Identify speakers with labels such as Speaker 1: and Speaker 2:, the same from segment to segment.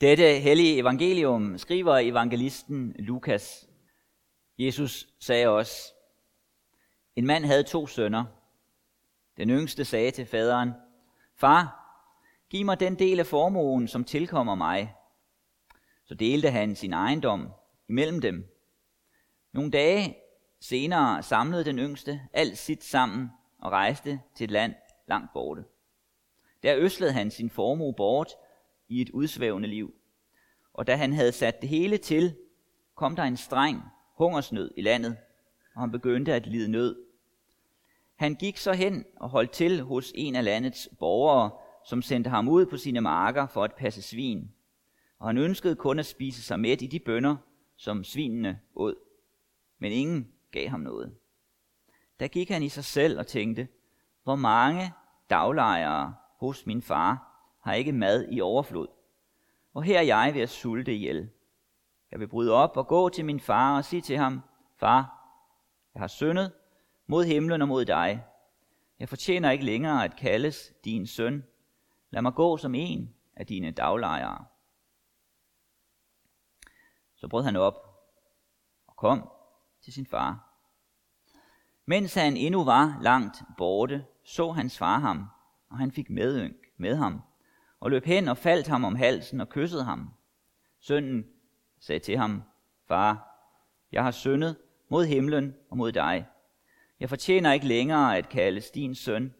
Speaker 1: Dette hellige evangelium skriver evangelisten Lukas. Jesus sagde også, en mand havde to sønner. Den yngste sagde til faderen, Far, giv mig den del af formuen, som tilkommer mig. Så delte han sin ejendom imellem dem. Nogle dage senere samlede den yngste alt sit sammen og rejste til et land langt borte. Der øslede han sin formue bort i et udsvævende liv. Og da han havde sat det hele til, kom der en streng hungersnød i landet, og han begyndte at lide nød. Han gik så hen og holdt til hos en af landets borgere, som sendte ham ud på sine marker for at passe svin. Og han ønskede kun at spise sig mæt i de bønder, som svinene åd. Men ingen gav ham noget. Der gik han i sig selv og tænkte, hvor mange daglejere hos min far har ikke mad i overflod. Og her er jeg ved at sulte ihjel. Jeg vil bryde op og gå til min far og sige til ham, Far, jeg har syndet mod himlen og mod dig. Jeg fortjener ikke længere at kaldes din søn. Lad mig gå som en af dine daglejere. Så brød han op og kom til sin far. Mens han endnu var langt borte, så hans far ham, og han fik medynk med ham, og løb hen og faldt ham om halsen og kyssede ham. Sønnen sagde til ham, Far, jeg har syndet mod himlen og mod dig. Jeg fortjener ikke længere at kaldes din søn.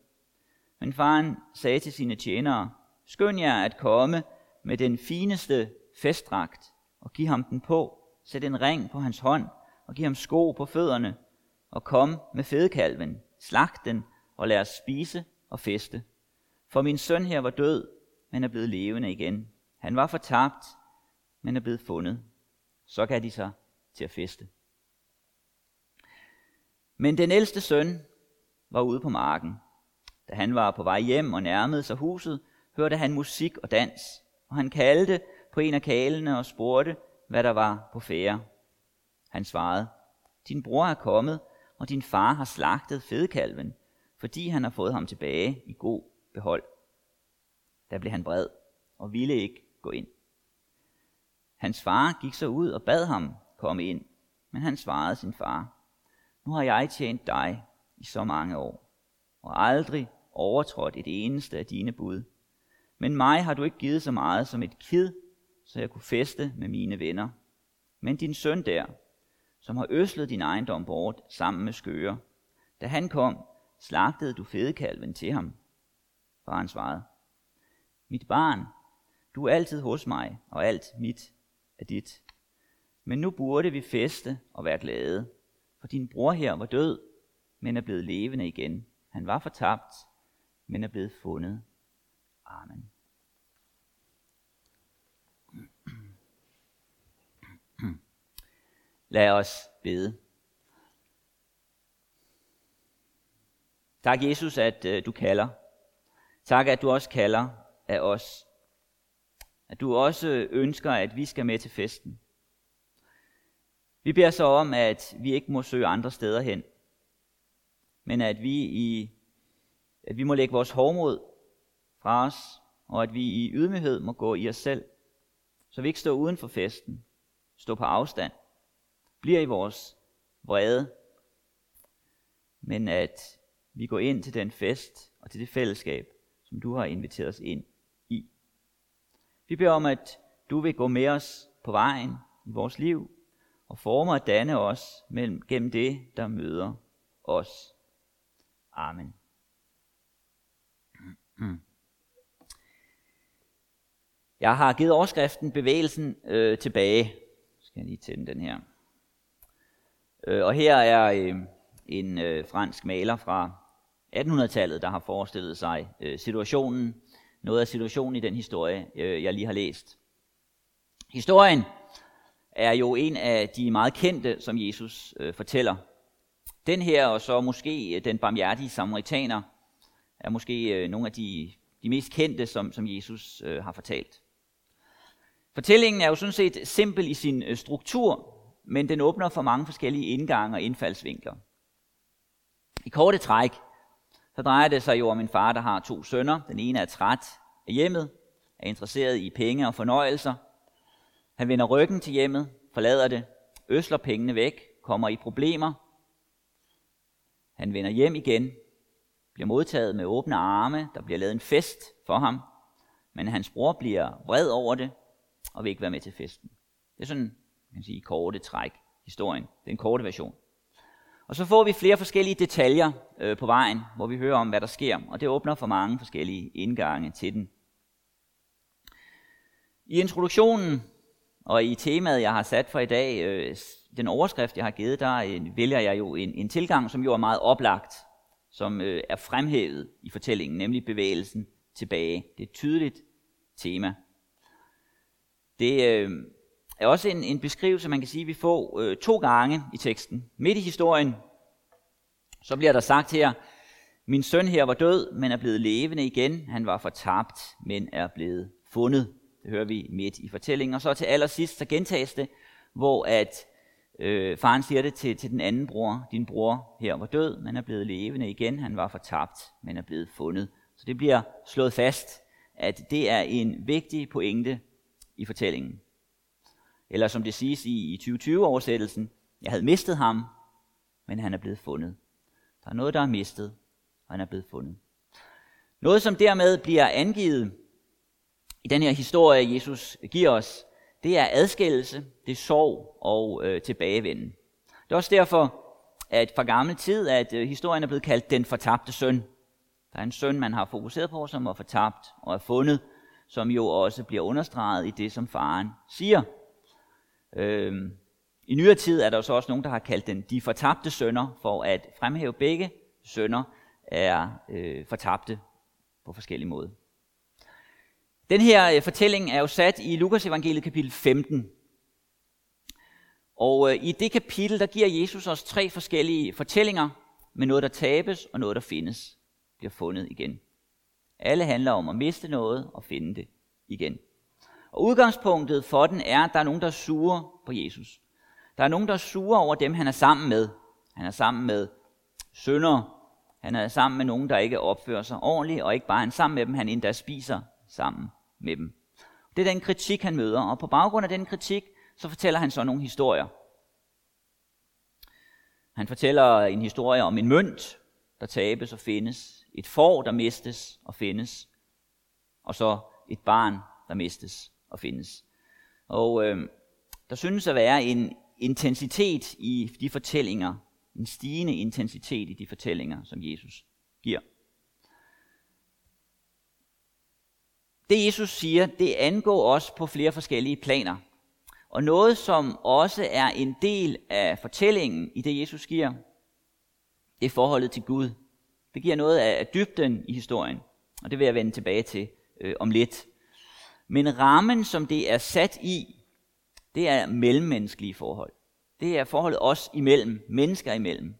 Speaker 1: Men faren sagde til sine tjenere, Skynd jer at komme med den fineste festdragt og giv ham den på. Sæt en ring på hans hånd og giv ham sko på fødderne. Og kom med fedekalven, slag den og lad os spise og feste. For min søn her var død, men er blevet levende igen. Han var fortabt, men er blevet fundet. Så gav de sig til at feste. Men den ældste søn var ude på marken. Da han var på vej hjem og nærmede sig huset, hørte han musik og dans, og han kaldte på en af kalene og spurgte, hvad der var på fære. Han svarede, din bror er kommet, og din far har slagtet fedekalven, fordi han har fået ham tilbage i god behold. Der blev han vred og ville ikke gå ind. Hans far gik så ud og bad ham komme ind, men han svarede sin far, nu har jeg tjent dig i så mange år, og aldrig overtrådt et eneste af dine bud. Men mig har du ikke givet så meget som et kid, så jeg kunne feste med mine venner. Men din søn der, som har øslet din ejendom bort sammen med skøre, da han kom, slagtede du fedekalven til ham. Faren svarede, mit barn, du er altid hos mig, og alt mit er dit. Men nu burde vi feste og være glade, for din bror her var død, men er blevet levende igen. Han var fortabt, men er blevet fundet. Amen. Lad os bede. Tak, Jesus, at øh, du kalder. Tak, at du også kalder af os. At du også ønsker, at vi skal med til festen. Vi beder så om, at vi ikke må søge andre steder hen, men at vi, i, at vi må lægge vores hårdmod fra os, og at vi i ydmyghed må gå i os selv, så vi ikke står uden for festen, står på afstand, bliver i vores vrede, men at vi går ind til den fest og til det fællesskab, som du har inviteret os ind i. Vi beder om, at du vil gå med os på vejen i vores liv, og forme og danne os mellem, gennem det, der møder os. Amen. Jeg har givet overskriften bevægelsen øh, tilbage. Skal jeg lige tænde den her. Øh, og her er øh, en øh, fransk maler fra 1800-tallet, der har forestillet sig øh, situationen, noget af situationen i den historie, øh, jeg lige har læst. Historien er jo en af de meget kendte, som Jesus øh, fortæller. Den her, og så måske øh, den barmhjertige samaritaner, er måske øh, nogle af de, de mest kendte, som, som Jesus øh, har fortalt. Fortællingen er jo sådan set simpel i sin øh, struktur, men den åbner for mange forskellige indgange og indfaldsvinkler. I korte træk, så drejer det sig jo om en far, der har to sønner. Den ene er træt af hjemmet, er interesseret i penge og fornøjelser – Han vender ryggen til hjemmet, forlader det, øsler pengene væk, kommer i problemer. Han vender hjem igen, bliver modtaget med åbne arme, der bliver lavet en fest for ham, men hans bror bliver vred over det og vil ikke være med til festen. Det er sådan, man kan sige, korte træk historien. den korte version. Og så får vi flere forskellige detaljer øh, på vejen, hvor vi hører om, hvad der sker, og det åbner for mange forskellige indgange til den. I introduktionen og i temaet, jeg har sat for i dag, øh, den overskrift, jeg har givet, der øh, vælger jeg jo en, en tilgang, som jo er meget oplagt, som øh, er fremhævet i fortællingen, nemlig bevægelsen tilbage. Det er et tydeligt tema. Det øh, er også en, en beskrivelse, man kan sige, vi får øh, to gange i teksten. Midt i historien, så bliver der sagt her, min søn her var død, men er blevet levende igen. Han var fortabt, men er blevet fundet. Det hører vi midt i fortællingen. Og så til allersidst, så gentages det, hvor at øh, faren siger det til, til den anden bror. Din bror her var død, men er blevet levende igen. Han var fortabt, men er blevet fundet. Så det bliver slået fast, at det er en vigtig pointe i fortællingen. Eller som det siges i, i 2020-oversættelsen, jeg havde mistet ham, men han er blevet fundet. Der er noget, der er mistet, og han er blevet fundet. Noget, som dermed bliver angivet i den her historie, Jesus giver os, det er adskillelse, det er sorg og øh, tilbagevenden. Det er også derfor, at fra gammel tid, at øh, historien er blevet kaldt den fortabte søn. Der er en søn, man har fokuseret på, som er fortabt og er fundet, som jo også bliver understreget i det, som faren siger. Øhm, I nyere tid er der så også nogen, der har kaldt den de fortabte sønner, for at fremhæve begge sønner er øh, fortabte på forskellige måder. Den her øh, fortælling er jo sat i Lukas evangeliet kapitel 15. Og øh, i det kapitel, der giver Jesus os tre forskellige fortællinger med noget, der tabes og noget, der findes, bliver fundet igen. Alle handler om at miste noget og finde det igen. Og udgangspunktet for den er, at der er nogen, der er sure på Jesus. Der er nogen, der er sure over dem, han er sammen med. Han er sammen med sønder. Han er sammen med nogen, der ikke opfører sig ordentligt, og ikke bare han sammen med dem, han endda spiser sammen med dem. Det er den kritik, han møder, og på baggrund af den kritik, så fortæller han så nogle historier. Han fortæller en historie om en mønt, der tabes og findes, et får, der mistes og findes, og så et barn, der mistes og findes. Og øh, der synes at være en intensitet i de fortællinger, en stigende intensitet i de fortællinger, som Jesus giver. Det Jesus siger, det angår os på flere forskellige planer. Og noget, som også er en del af fortællingen i det, Jesus giver, det er forholdet til Gud. Det giver noget af dybden i historien, og det vil jeg vende tilbage til øh, om lidt. Men rammen, som det er sat i, det er mellemmenneskelige forhold. Det er forholdet os imellem, mennesker imellem.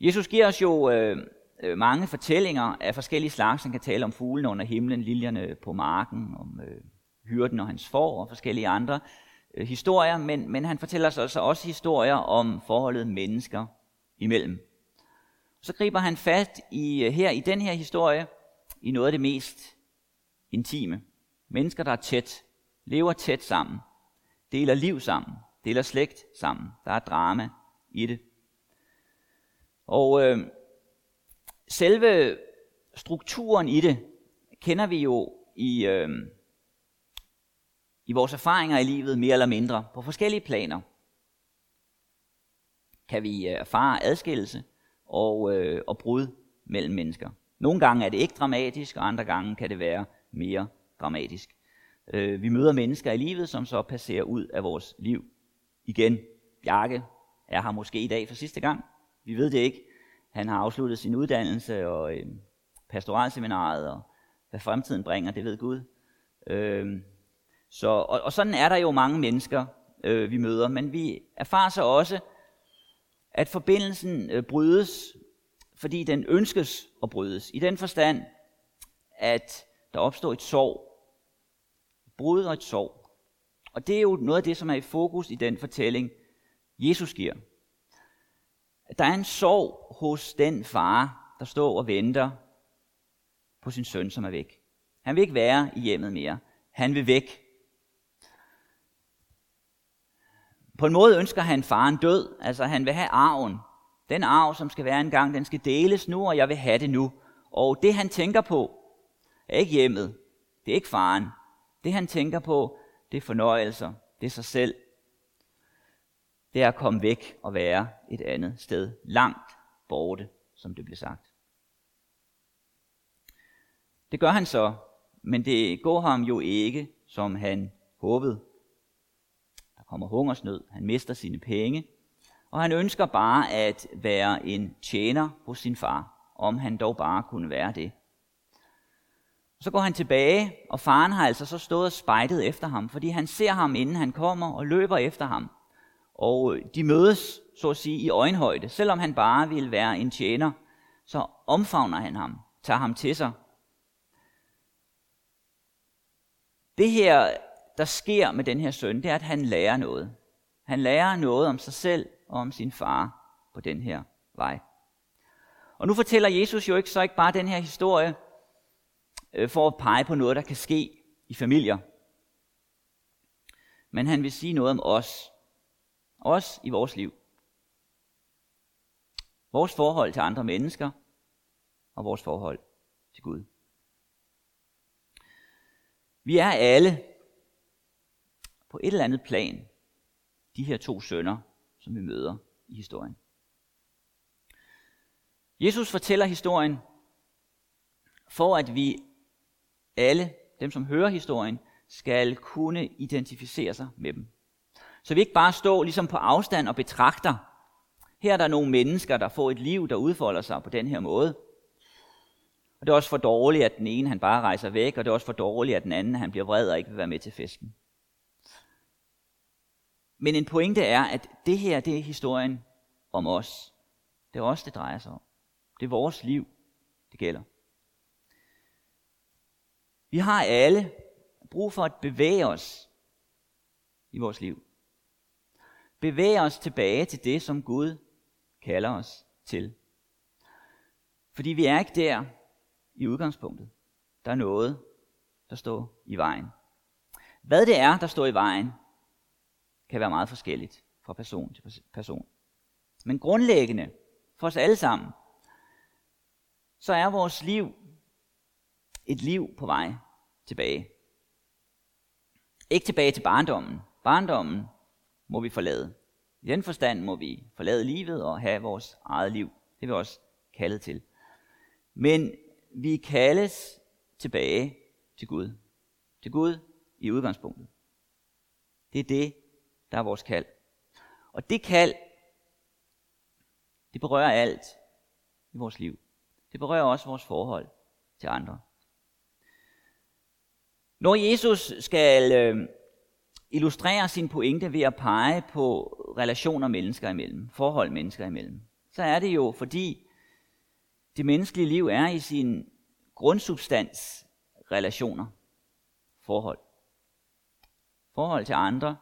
Speaker 1: Jesus giver os jo øh, øh, mange fortællinger af forskellige slags. Han kan tale om fuglene under himlen, liljerne på marken, om øh, hyrden og hans får og forskellige andre øh, historier, men, men han fortæller os også, også historier om forholdet mennesker imellem. Så griber han fat i øh, her i den her historie i noget af det mest intime. Mennesker, der er tæt, lever tæt sammen, deler liv sammen, deler slægt sammen. Der er drama i det. Og øh, selve strukturen i det kender vi jo i, øh, i vores erfaringer i livet mere eller mindre på forskellige planer. Kan vi øh, erfare adskillelse og, øh, og brud mellem mennesker. Nogle gange er det ikke dramatisk, og andre gange kan det være mere dramatisk. Øh, vi møder mennesker i livet, som så passerer ud af vores liv igen. Bjarke er her måske i dag for sidste gang. Vi ved det ikke. Han har afsluttet sin uddannelse og øh, pastoralseminaret, og hvad fremtiden bringer, det ved Gud. Øh, så, og, og sådan er der jo mange mennesker, øh, vi møder, men vi erfarer så også, at forbindelsen øh, brydes, fordi den ønskes at brydes. I den forstand, at der opstår et sorg. Et brud og et sorg. Og det er jo noget af det, som er i fokus i den fortælling, Jesus giver. Der er en sorg hos den far, der står og venter på sin søn, som er væk. Han vil ikke være i hjemmet mere. Han vil væk. På en måde ønsker han faren død, altså han vil have arven. Den arv, som skal være engang, den skal deles nu, og jeg vil have det nu. Og det han tænker på, er ikke hjemmet, det er ikke faren. Det han tænker på, det er fornøjelser, det er sig selv. Det er at komme væk og være et andet sted, langt borte, som det blev sagt. Det gør han så, men det går ham jo ikke, som han håbede. Der kommer hungersnød, han mister sine penge, og han ønsker bare at være en tjener hos sin far, om han dog bare kunne være det. Så går han tilbage, og faren har altså så stået og spejdet efter ham, fordi han ser ham, inden han kommer, og løber efter ham. Og øh, de mødes, så at sige, i øjenhøjde. Selvom han bare vil være en tjener, så omfavner han ham, tager ham til sig. Det her, der sker med den her søn, det er, at han lærer noget. Han lærer noget om sig selv og om sin far på den her vej. Og nu fortæller Jesus jo ikke så ikke bare den her historie øh, for at pege på noget, der kan ske i familier. Men han vil sige noget om os. Os i vores liv. Vores forhold til andre mennesker og vores forhold til Gud. Vi er alle på et eller andet plan de her to sønner, som vi møder i historien. Jesus fortæller historien for at vi alle, dem som hører historien, skal kunne identificere sig med dem. Så vi ikke bare står ligesom på afstand og betragter, her er der nogle mennesker, der får et liv, der udfolder sig på den her måde. Og det er også for dårligt, at den ene han bare rejser væk, og det er også for dårligt, at den anden han bliver vred og ikke vil være med til festen. Men en pointe er, at det her det er historien om os. Det er os, det drejer sig om. Det er vores liv, det gælder. Vi har alle brug for at bevæge os i vores liv. Bevæge os tilbage til det, som Gud kalder os til. Fordi vi er ikke der i udgangspunktet. Der er noget, der står i vejen. Hvad det er, der står i vejen, kan være meget forskelligt fra person til person. Men grundlæggende for os alle sammen, så er vores liv et liv på vej tilbage. Ikke tilbage til barndommen. Barndommen må vi forlade. I den forstand må vi forlade livet og have vores eget liv. Det er vi også kaldet til. Men vi kaldes tilbage til Gud. Til Gud i udgangspunktet. Det er det, der er vores kald. Og det kald, det berører alt i vores liv. Det berører også vores forhold til andre. Når Jesus skal øh, illustrere sin pointe ved at pege på relationer mennesker imellem, forhold mennesker imellem, så er det jo fordi det menneskelige liv er i sin grundsubstans relationer, forhold. Forhold til andre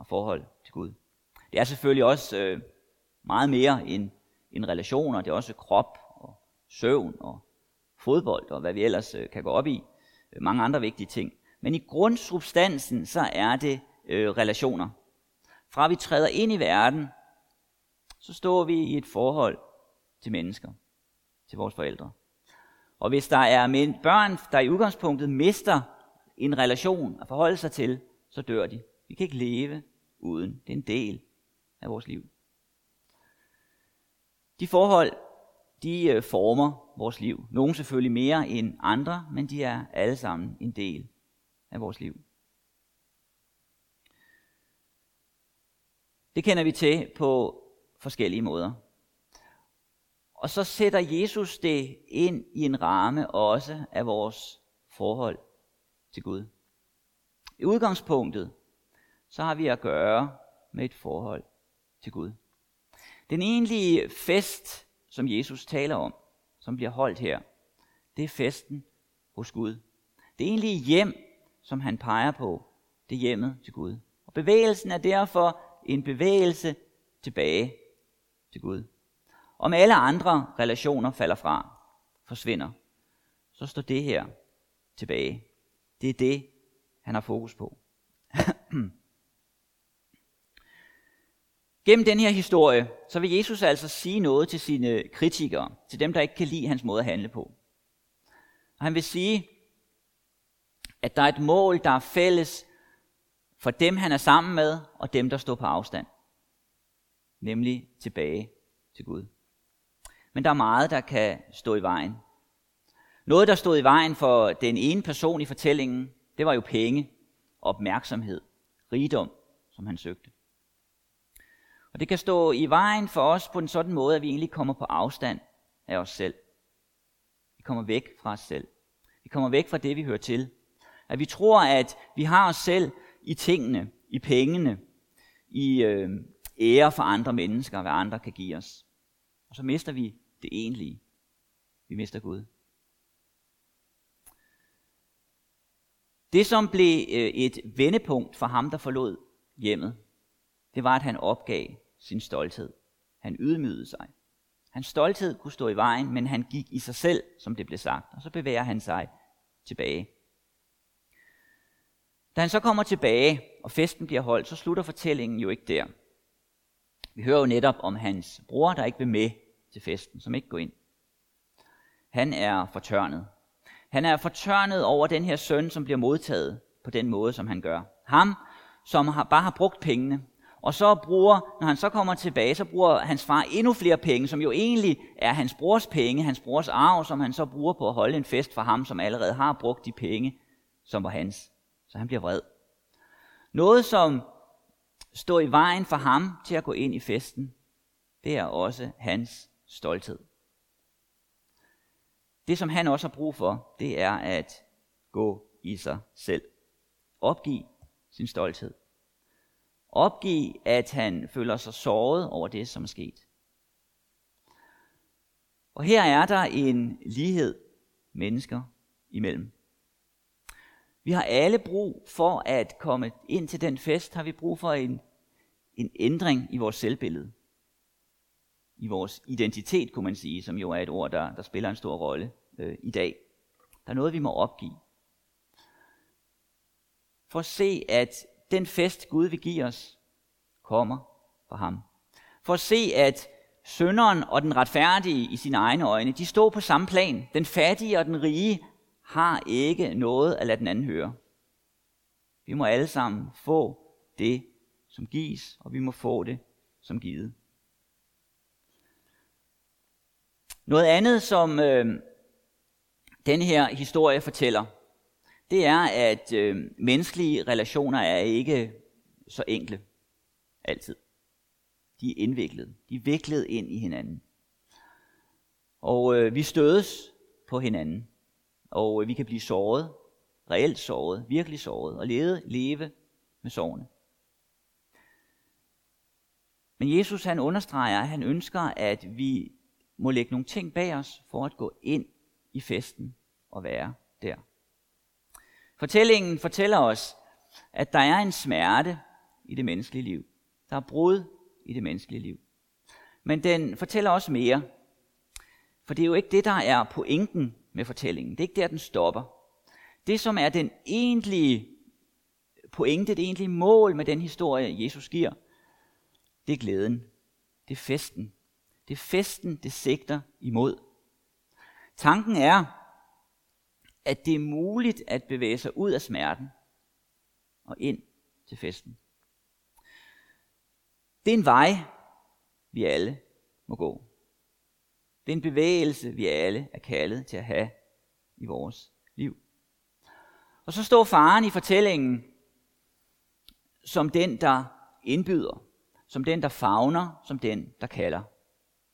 Speaker 1: og forhold til Gud. Det er selvfølgelig også øh, meget mere end, end relationer. Det er også krop og søvn og fodbold og hvad vi ellers øh, kan gå op i. Øh, mange andre vigtige ting. Men i grundsubstansen, så er det øh, relationer. Fra vi træder ind i verden, så står vi i et forhold til mennesker, til vores forældre. Og hvis der er børn, der i udgangspunktet mister en relation at forholde sig til, så dør de. Vi kan ikke leve uden. Det er en del af vores liv. De forhold, de øh, former vores liv. Nogle selvfølgelig mere end andre, men de er alle sammen en del af vores liv. Det kender vi til på forskellige måder. Og så sætter Jesus det ind i en ramme også af vores forhold til Gud. I udgangspunktet, så har vi at gøre med et forhold til Gud. Den egentlige fest, som Jesus taler om, som bliver holdt her, det er festen hos Gud. Det egentlige hjem, som han peger på, det er hjemmet til Gud. Og bevægelsen er derfor en bevægelse tilbage til Gud. Om alle andre relationer falder fra, forsvinder, så står det her tilbage. Det er det, han har fokus på. Gennem den her historie, så vil Jesus altså sige noget til sine kritikere, til dem, der ikke kan lide hans måde at handle på. Og han vil sige, at der er et mål, der er fælles for dem, han er sammen med, og dem, der står på afstand. Nemlig tilbage til Gud. Men der er meget, der kan stå i vejen. Noget, der stod i vejen for den ene person i fortællingen, det var jo penge, opmærksomhed, rigdom, som han søgte. Og det kan stå i vejen for os på en sådan måde, at vi egentlig kommer på afstand af os selv. Vi kommer væk fra os selv. Vi kommer væk fra det, vi hører til. At vi tror, at vi har os selv i tingene, i pengene, i øh, ære for andre mennesker, hvad andre kan give os. Og så mister vi det egentlige. Vi mister Gud. Det, som blev øh, et vendepunkt for ham, der forlod hjemmet, det var, at han opgav sin stolthed. Han ydmygede sig. Hans stolthed kunne stå i vejen, men han gik i sig selv, som det blev sagt, og så bevæger han sig tilbage. Da han så kommer tilbage, og festen bliver holdt, så slutter fortællingen jo ikke der. Vi hører jo netop om hans bror, der ikke vil med til festen, som ikke går ind. Han er fortørnet. Han er fortørnet over den her søn, som bliver modtaget på den måde, som han gør. Ham, som har, bare har brugt pengene, og så bruger, når han så kommer tilbage, så bruger hans far endnu flere penge, som jo egentlig er hans brors penge, hans brors arv, som han så bruger på at holde en fest for ham, som allerede har brugt de penge, som var hans. Så han bliver vred. Noget, som står i vejen for ham til at gå ind i festen, det er også hans stolthed. Det, som han også har brug for, det er at gå i sig selv. Opgive sin stolthed. Opgive, at han føler sig såret over det, som er sket. Og her er der en lighed mennesker imellem. Vi har alle brug for at komme ind til den fest, har vi brug for en, en ændring i vores selvbillede. I vores identitet, kunne man sige, som jo er et ord, der, der spiller en stor rolle øh, i dag. Der er noget, vi må opgive. For at se, at den fest, Gud vil give os, kommer fra ham. For at se, at sønderen og den retfærdige i sine egne øjne, de står på samme plan. Den fattige og den rige har ikke noget at lade den anden høre. Vi må alle sammen få det, som gives, og vi må få det som givet. Noget andet, som øh, den her historie fortæller, det er, at øh, menneskelige relationer er ikke så enkle. Altid. De er indviklede. De er viklet ind i hinanden. Og øh, vi stødes på hinanden. Og øh, vi kan blive såret. Reelt såret. Virkelig såret. Og leve, leve med sårene. Men Jesus han understreger, at han ønsker, at vi må lægge nogle ting bag os, for at gå ind i festen og være der. Fortællingen fortæller os, at der er en smerte i det menneskelige liv. Der er brud i det menneskelige liv. Men den fortæller også mere. For det er jo ikke det, der er pointen med fortællingen. Det er ikke der, den stopper. Det, som er den egentlige pointe, det egentlige mål med den historie, Jesus giver, det er glæden. Det er festen. Det er festen, det sigter imod. Tanken er, at det er muligt at bevæge sig ud af smerten og ind til festen. Det er en vej, vi alle må gå. Det er en bevægelse, vi alle er kaldet til at have i vores liv. Og så står faren i fortællingen som den, der indbyder, som den, der favner, som den, der kalder.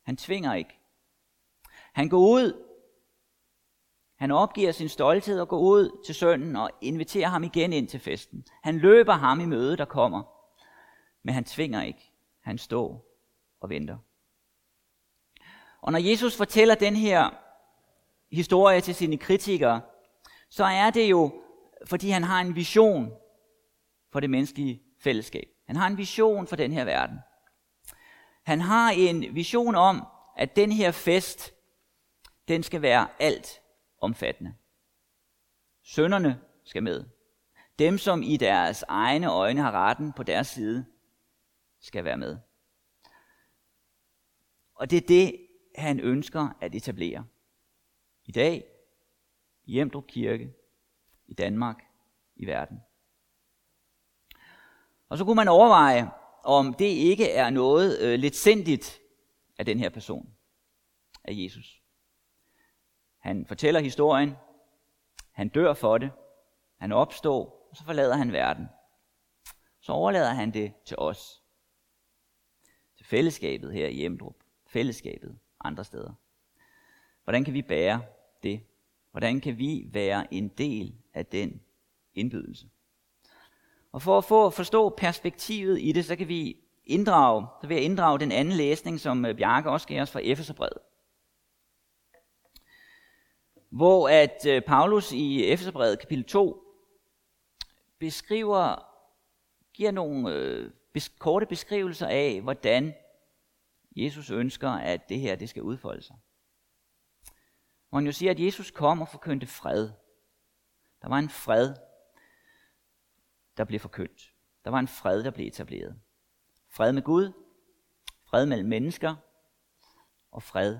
Speaker 1: Han tvinger ikke. Han går ud. Han opgiver sin stolthed og går ud til sønnen og inviterer ham igen ind til festen. Han løber ham i møde, der kommer. Men han tvinger ikke. Han står og venter. Og når Jesus fortæller den her historie til sine kritikere, så er det jo, fordi han har en vision for det menneskelige fællesskab. Han har en vision for den her verden. Han har en vision om, at den her fest, den skal være alt omfattende. Sønderne skal med. Dem, som i deres egne øjne har retten på deres side, skal være med. Og det er det, han ønsker at etablere. I dag, i Hjemdrup Kirke, i Danmark, i verden. Og så kunne man overveje, om det ikke er noget øh, lidt sindigt af den her person, af Jesus. Han fortæller historien, han dør for det, han opstår, og så forlader han verden. Så overlader han det til os. Til fællesskabet her i Emdrup. Fællesskabet andre steder. Hvordan kan vi bære det? Hvordan kan vi være en del af den indbydelse? Og for at få forstå perspektivet i det, så kan vi inddrage, så vil jeg inddrage den anden læsning, som øh, Bjarke også gav os fra Efeserbrevet. Hvor at øh, Paulus i Efeserbrevet kapitel 2 beskriver, giver nogle øh, bes, korte beskrivelser af, hvordan Jesus ønsker, at det her det skal udfolde sig. Hvor han jo siger, at Jesus kom og forkyndte fred. Der var en fred, der blev forkyndt. Der var en fred, der blev etableret. Fred med Gud, fred mellem mennesker, og fred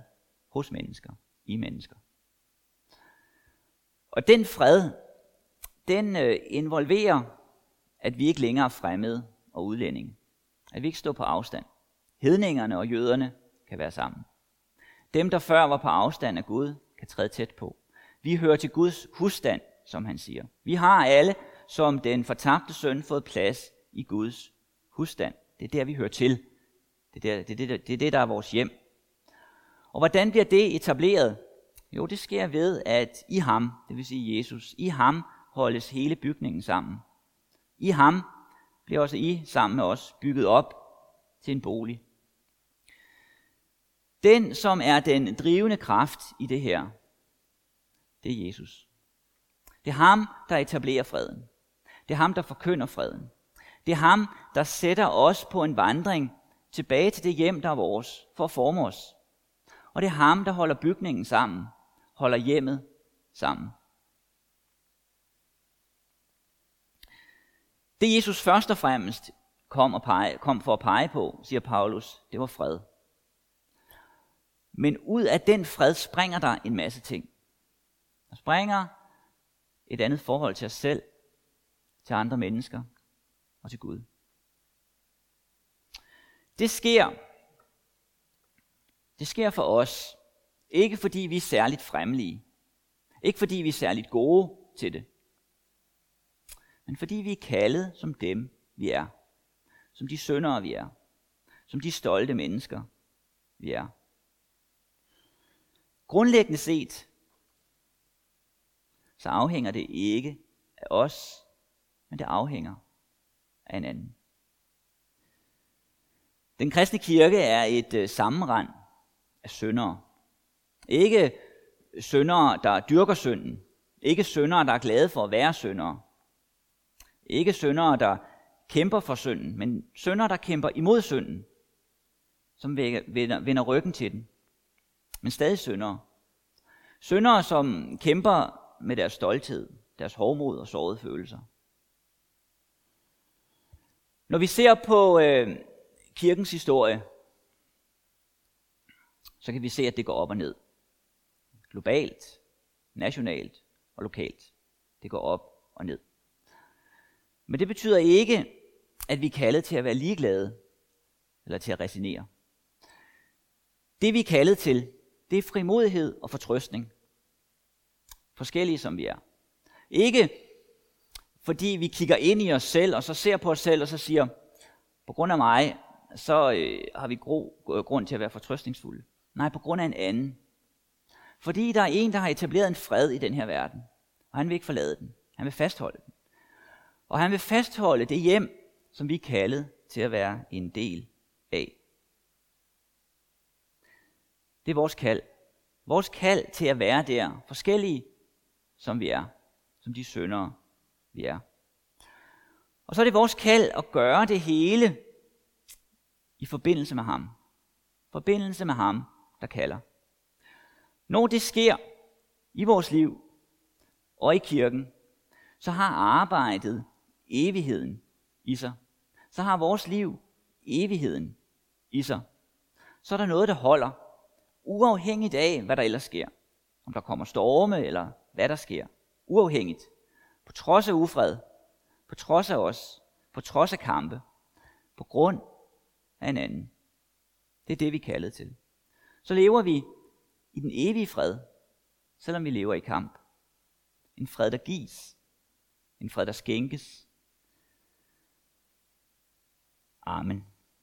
Speaker 1: hos mennesker, i mennesker. Og den fred, den øh, involverer, at vi ikke længere er fremmede og udlændinge. At vi ikke står på afstand. Hedningerne og jøderne kan være sammen. Dem, der før var på afstand af Gud, kan træde tæt på. Vi hører til Guds husstand, som han siger. Vi har alle, som den fortabte søn, fået plads i Guds husstand. Det er der, vi hører til. Det er, der, det, er det, det er det, der er vores hjem. Og hvordan bliver det etableret? Jo, det sker ved, at i ham, det vil sige Jesus, i ham holdes hele bygningen sammen. I ham bliver også I sammen med os bygget op til en bolig. Den, som er den drivende kraft i det her, det er Jesus. Det er ham, der etablerer freden. Det er ham, der forkynder freden. Det er ham, der sætter os på en vandring tilbage til det hjem, der er vores, for at forme os. Og det er ham, der holder bygningen sammen, holder hjemmet sammen. Det Jesus først og fremmest kom, og pege, kom for at pege på, siger Paulus, det var fred. Men ud af den fred springer der en masse ting. Der springer et andet forhold til os selv, til andre mennesker og til Gud. Det sker. Det sker for os. Ikke fordi vi er særligt fremmelige. Ikke fordi vi er særligt gode til det. Men fordi vi er kaldet som dem, vi er. Som de syndere, vi er. Som de stolte mennesker, vi er. Grundlæggende set, så afhænger det ikke af os, men det afhænger af en anden. Den kristne kirke er et øh, sammenrand sammenrend af syndere. Ikke syndere, der dyrker synden. Ikke syndere, der er glade for at være syndere. Ikke syndere, der kæmper for synden, men syndere, der kæmper imod synden, som vender, vender ryggen til den. Men stadig syndere. Syndere, som kæmper med deres stolthed, deres hårdmod og sårede følelser. Når vi ser på øh, kirkens historie, så kan vi se, at det går op og ned. Globalt, nationalt og lokalt. Det går op og ned. Men det betyder ikke, at vi er kaldet til at være ligeglade eller til at resignere. Det vi er kaldet til, det er frimodighed og fortrøstning. Forskellige som vi er. Ikke fordi vi kigger ind i os selv, og så ser på os selv, og så siger, på grund af mig, så øh, har vi gro, øh, grund til at være fortrøstningsfulde. Nej, på grund af en anden. Fordi der er en, der har etableret en fred i den her verden, og han vil ikke forlade den. Han vil fastholde den. Og han vil fastholde det hjem, som vi er kaldet til at være en del af. Det er vores kald. Vores kald til at være der, forskellige som vi er, som de syndere, vi er. Og så er det vores kald at gøre det hele i forbindelse med ham. Forbindelse med ham, der kalder. Når det sker i vores liv og i kirken, så har arbejdet evigheden i sig. Så har vores liv evigheden i sig. Så er der noget, der holder, uafhængigt af, hvad der ellers sker. Om der kommer storme, eller hvad der sker. Uafhængigt. På trods af ufred. På trods af os. På trods af kampe. På grund af en anden. Det er det, vi er kaldet til. Så lever vi i den evige fred, selvom vi lever i kamp. En fred, der gives. En fred, der skænkes. Amen.